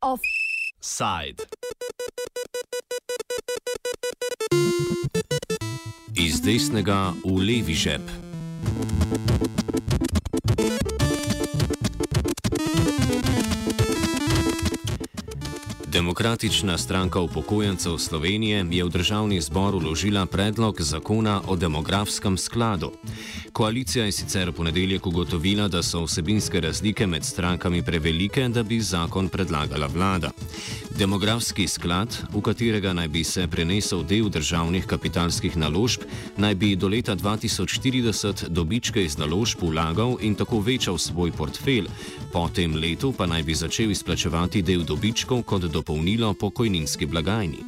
Offside. Iz desnega v levi žep. Demokratična stranka upokojencev Slovenije je v državni zbor uložila predlog zakona o demografskem skladu. Koalicija je sicer v ponedeljek ugotovila, da so vsebinske razlike med strankami prevelike, da bi zakon predlagala vlada. Demografski sklad, v katerega naj bi se prenesel del državnih kapitalskih naložb, naj bi do leta 2040 dobičke iz naložb vlagal in tako večal svoj portfelj, po tem letu pa naj bi začel izplačevati del dobičkov kot dopolnilo pokojninski blagajni.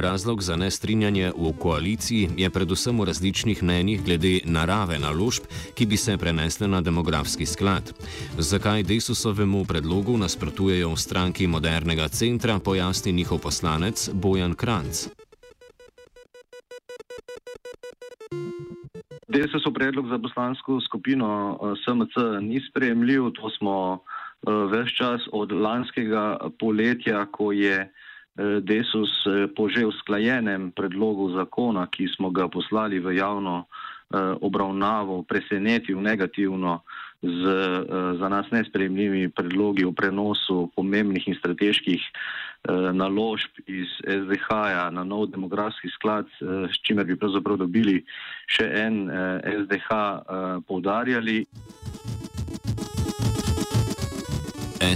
Razlog za nestrinjanje v koaliciji je predvsem v različnih mnenjih glede narave naložb, ki bi se prenesle na demografski sklad. Zakaj Desusovemu predlogu nasprotujejo v stranki modernega centra, pojasni njihov poslanec Bojan Kranc. Desusov predlog za poslansko skupino eh, SMC ni sprejemljiv, to smo eh, več čas od lanskega poletja, ko je Desus eh, po že usklajenem predlogu zakona, ki smo ga poslali v javno eh, obravnavo, presenetil negativno z za nas nespremljivimi predlogi o prenosu pomembnih in strateških naložb iz SDH-ja na nov demografski sklad, s čimer bi pravzaprav dobili še en SDH poudarjali.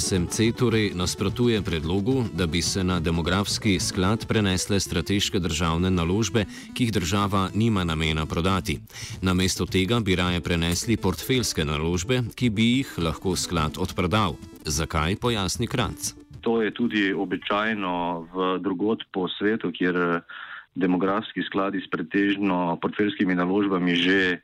SMC torej nasprotuje predlogu, da bi se na demografski sklad prenesle strateške državne naložbe, ki jih država nima namena prodati. Namesto tega bi raje prenesli portfeljske naložbe, ki bi jih lahko sklad odprodal. Zakaj pojasni Kranc? To je tudi običajno v drugot po svetu, kjer demografski skladi s pretežno portfeljskimi naložbami že eh,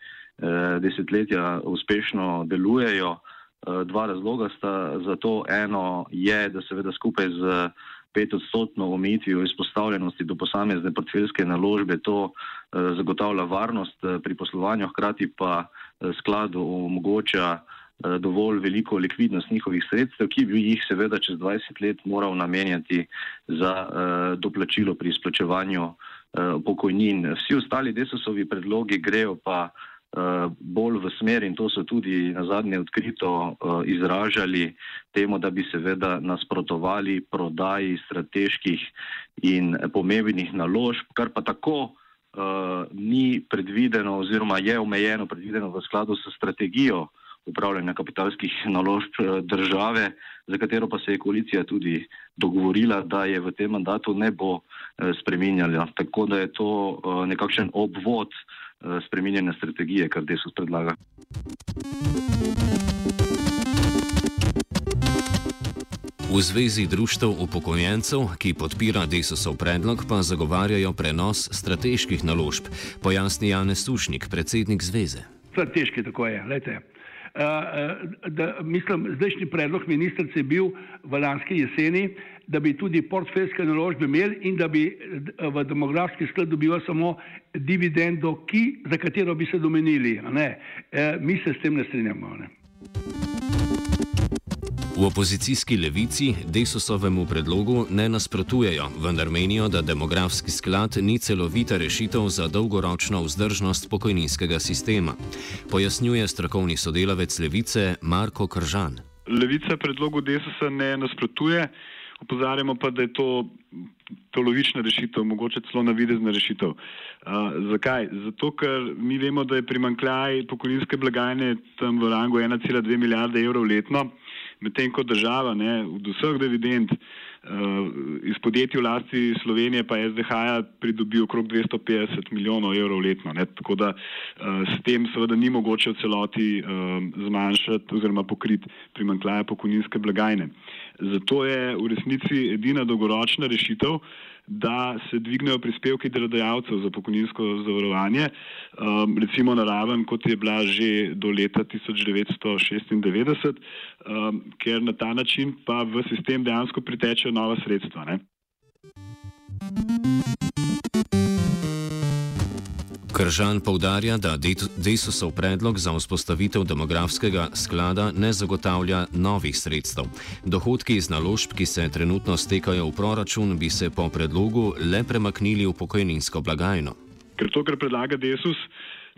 desetletja uspešno delujejo. Eh, dva razloga sta za to. Eno je, da seveda skupaj z petodstotno omejitvijo izpostavljenosti do posamezne portfeljske naložbe to eh, zagotavlja varnost eh, pri poslovanju, hkrati pa skladu omogoča dovolj veliko likvidnost njihovih sredstev, ki bi jih seveda čez 20 let moral namenjati za doplačilo pri izplačevanju pokojnin. Vsi ostali desosovi predlogi grejo pa bolj v smer in to so tudi na zadnje odkrito uh, izražali temu, da bi seveda nasprotovali prodaji strateških in pomembnih naložb, kar pa tako uh, ni predvideno oziroma je omejeno predvideno v skladu s strategijo upravljanja kapitalskih naložb države, za katero pa se je koalicija tudi dogovorila, da je v tem mandatu ne bo spreminjala. Tako da je to nekakšen obvod Eh, spreminjanja strategije, kar Desus predlaga. V Zvezi društev upokojencev, ki podpira Desusov predlog, pa zagovarjajo prenos strateških naložb, pojasni Janez Sušnik, predsednik Zveze. Strateški, tako je. Lejte. Uh, da, mislim, zdajšnji predlog ministrice je bil v lanski jeseni, da bi tudi portfeljske naložbe imeli in da bi v demografski sklad dobival samo dividendo, ki, za katero bi se domenili. E, mi se s tem ne strinjamo. Ne? V opozicijski levici Desusovemu predlogu ne nasprotujejo, vendar menijo, da demografski sklad ni celovita rešitev za dolgoročno vzdržnost pokojninskega sistema. Pojasnjuje strokovni sodelavec levice Marko Kržan. Levica predlogu Desusa ne nasprotuje. Opozarjamo pa, da je to polovična rešitev, mogoče celo navidezna rešitev. Uh, zakaj? Zato, ker mi vemo, da je primankljaj pokojninske blagajne tam v rangu 1,2 milijarde evrov letno, medtem ko država ne, od vseh dividend uh, iz podjetij v lasti Slovenije pa SDH-ja pridobi okrog 250 milijonov evrov letno. Ne, tako da uh, s tem seveda ni mogoče v celoti uh, zmanjšati oziroma pokriti primankljaja pokojninske blagajne. Zato je v resnici edina dolgoročna rešitev, da se dvignejo prispevki delodajalcev za pokojninsko zavarovanje, um, recimo na raven, kot je bila že do leta 1996, um, ker na ta način pa v sistem dejansko pritečejo nova sredstva. Ne? Kržan povdarja, da Desusov predlog za vzpostavitev demografskega sklada ne zagotavlja novih sredstev. Dohodki iz naložb, ki se trenutno stekajo v proračun, bi se po predlogu le premaknili v pokojninsko blagajno. Ker to, kar predlaga Desus,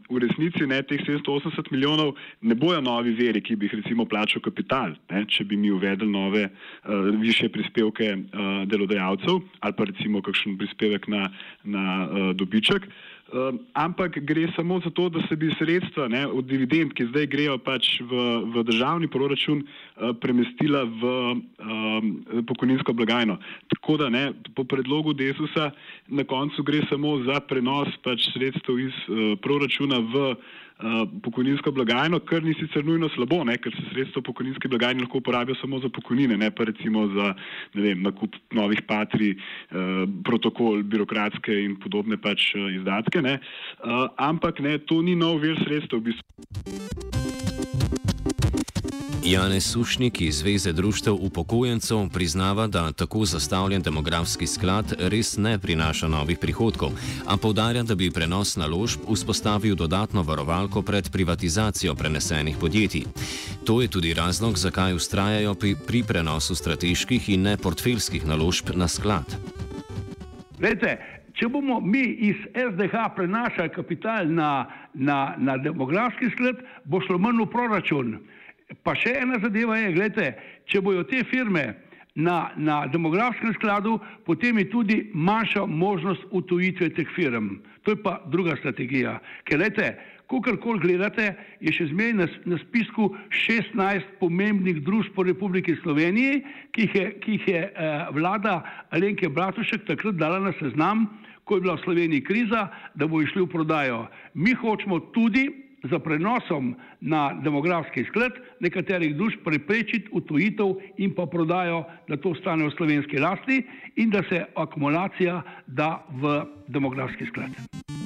v resnici ne teh 780 milijonov ne bojo novi veri, ki bi jih recimo plačal kapital, ne, če bi mi uvedli nove uh, više prispevke uh, delodajalcev ali pa recimo kakšen prispevek na, na uh, dobiček. Um, ampak gre samo za to, da se bi sredstva ne, od dividend, ki zdaj grejo pač v, v državni proračun, uh, premestila v um, pokojninsko blagajno. Tako da ne, po predlogu Desusa na koncu gre samo za prenos pač sredstev iz uh, proračuna v Eh, pokojninsko blagajno, kar ni sicer nujno slabo, ne, ker se sredstva pokojninske blagajne lahko uporabijo samo za pokojnine, ne pa recimo za vem, nakup novih patri, eh, protokol, birokratske in podobne pač eh, izdatke. Eh, ampak ne, to ni nov vir sredstev. V bistvu. Janez Sušnik iz Zveze društev upokojencev priznava, da tako zastavljen demografski sklad res ne prinaša novih prihodkov, a povdarja, da bi prenos naložb vzpostavil dodatno varovalko pred privatizacijo prenesenih podjetij. To je tudi razlog, zakaj ustrajajo pri, pri prenosu strateških in ne portfeljskih naložb na sklad. Lejte, če bomo mi iz SDH prenašali kapital na, na, na demografski sklad, bo šlo manj v proračun. Pa še ena zadeva je, gledajte, če bojo te firme na, na demografskem skladu, potem je tudi manjša možnost utujitve teh firm. To je pa druga strategija. Ker, gledajte, kakorkoli gledate, je še zmeraj na, na spisku 16 pomembnih družb po Republiki Sloveniji, ki jih je, ki jih je eh, vlada Alenke Bratušek takrat dala na seznam, ko je bila v Sloveniji kriza, da bo išli v prodajo. Mi hočemo tudi za prenosom na demografski sklad nekaterih duš preprečiti utujitev in pa prodajo, da to ostane v slovenski lasti in da se akumulacija da v demografski sklad.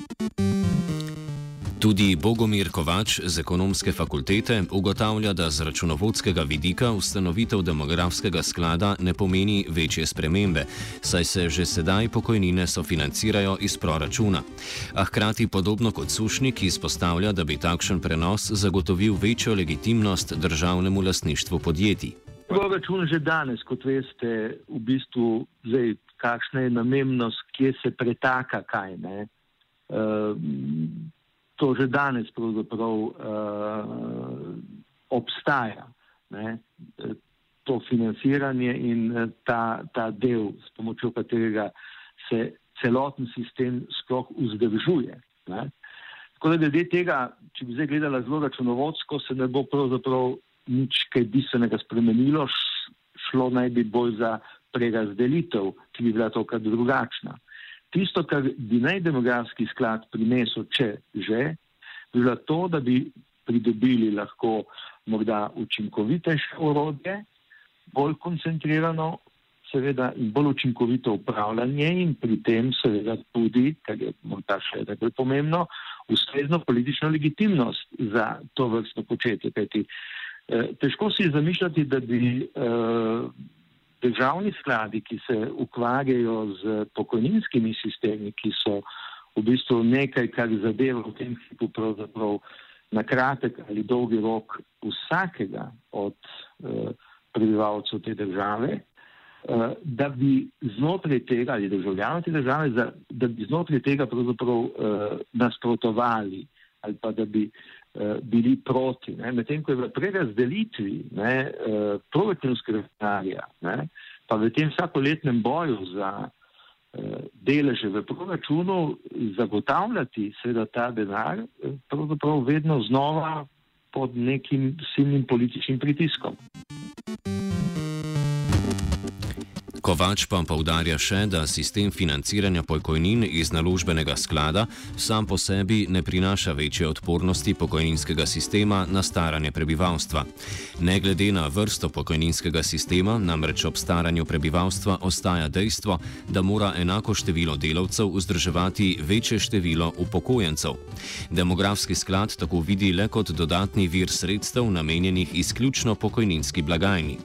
Tudi Bogomir Kovač z ekonomske fakultete ugotavlja, da z računovodskega vidika ustanovitev demografskega sklada ne pomeni večje spremembe, saj se že sedaj pokojnine sofinancirajo iz proračuna. A hkrati podobno kot sušnik izpostavlja, da bi takšen prenos zagotovil večjo legitimnost državnemu lasništvu podjetij. Proračun že danes, kot veste, v bistvu zdaj, kakšna je namennost, kje se pretaka kaj. Ne? Uh, to že danes pravzaprav uh, obstaja. Ne? To financiranje in eh, ta, ta del, s pomočjo katerega se celoten sistem sploh vzdržuje. Ne? Tako da glede tega, če bi zdaj gledala zelo računovodsko, se ne bo pravzaprav nič kaj bistvenega spremenilo, šlo naj bi bolj za prerazdelitev, ki bi bila tokrat drugačna. Tisto, kar bi naj demografski sklad prinesel, če že, bi bilo to, da bi pridobili lahko morda učinkovitejše orodje, bolj koncentrirano, seveda in bolj učinkovito upravljanje in pri tem seveda tudi, kar je morda še najbolj pomembno, ustrezno politično legitimnost za to vrsto početje. Eh, težko si zamišljati, da bi eh, državni skladi, ki se ukvarjajo z pokojninskimi sistemi, ki so v bistvu nekaj, kar zadeva v tem hipu pravzaprav na kratek ali dolgi rok vsakega od uh, prebivalcev te države, uh, da bi znotraj tega ali državljanov te države, za, da bi znotraj tega pravzaprav uh, nasprotovali ali pa da bi uh, bili proti. Medtem ko je v prerazdelitvi uh, proračunskega denarja, pa v tem vsakoletnem boju za uh, deleže v proračunu, zagotavljati seveda ta denar, pravzaprav vedno znova pod nekim silnim političnim pritiskom. Kovač pa povdarja še, da sistem financiranja pokojnin iz naložbenega sklada sam po sebi ne prinaša večje odpornosti pokojninskega sistema na staranje prebivalstva. Ne glede na vrsto pokojninskega sistema, namreč ob staranju prebivalstva ostaja dejstvo, da mora enako število delavcev vzdrževati večje število upokojencev. Demografski sklad tako vidi le kot dodatni vir sredstev namenjenih izključno pokojninski blagajni.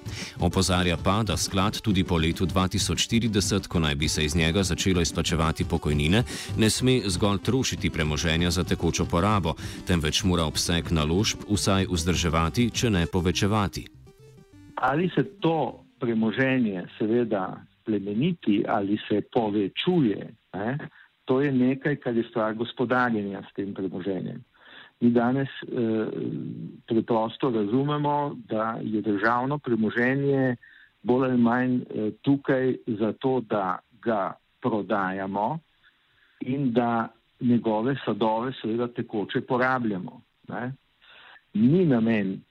Opozarja pa, da sklad tudi po letu 2040, ko naj bi se iz njega začelo izplačevati pokojnine, ne sme zgolj trošiti premoženja za tekočo porabo, temveč mora obseg naložb vsaj vzdrževati, če ne povečevati. Ali se to premoženje seveda plemeniti ali se povečuje, ne? to je nekaj, kar je stvar gospodarjenja s tem premoženjem. Mi danes eh, preprosto razumemo, da je državno premoženje eh, bolj ali manj eh, tukaj zato, da ga prodajamo in da njegove sadove seveda tekoče porabljamo. Ne? Ni namen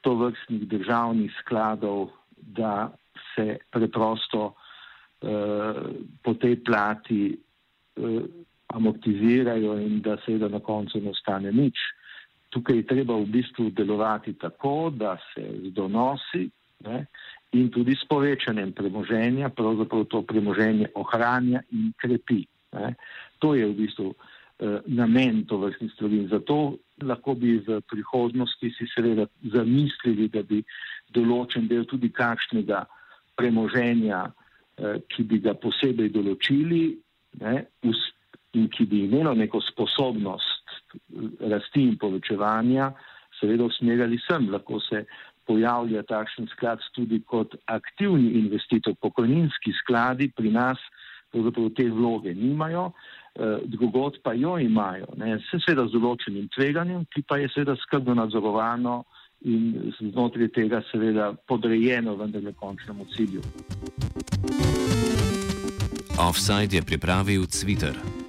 to vrstnih državnih skladov, da se preprosto uh, po tej plati uh, amortizirajo in da seveda na koncu ne ostane nič. Tukaj je treba v bistvu delovati tako, da se z donosi ne, in tudi s povečanjem premoženja, pravzaprav to premoženje ohranja in krepi. Ne. To je v bistvu eh, namen to vrstnih stvari. Zato lahko bi v prihodnosti si seveda zamislili, da bi določen del tudi kakšnega premoženja, eh, ki bi ga posebej določili ne, in ki bi imelo neko sposobnost eh, rasti in povečevanja, seveda usmerjali sem. Lahko se pojavlja takšen sklad tudi kot aktivni investitor. Pokojninski skladi pri nas pravzaprav te vloge nimajo, eh, drugot pa jo imajo. Ne, se seveda z določenim tveganjem, ki pa je seveda skrbno nadzorovano in znotraj tega seveda podrejeno vendarle končnemu cilju. Offside je pripravil Twitter.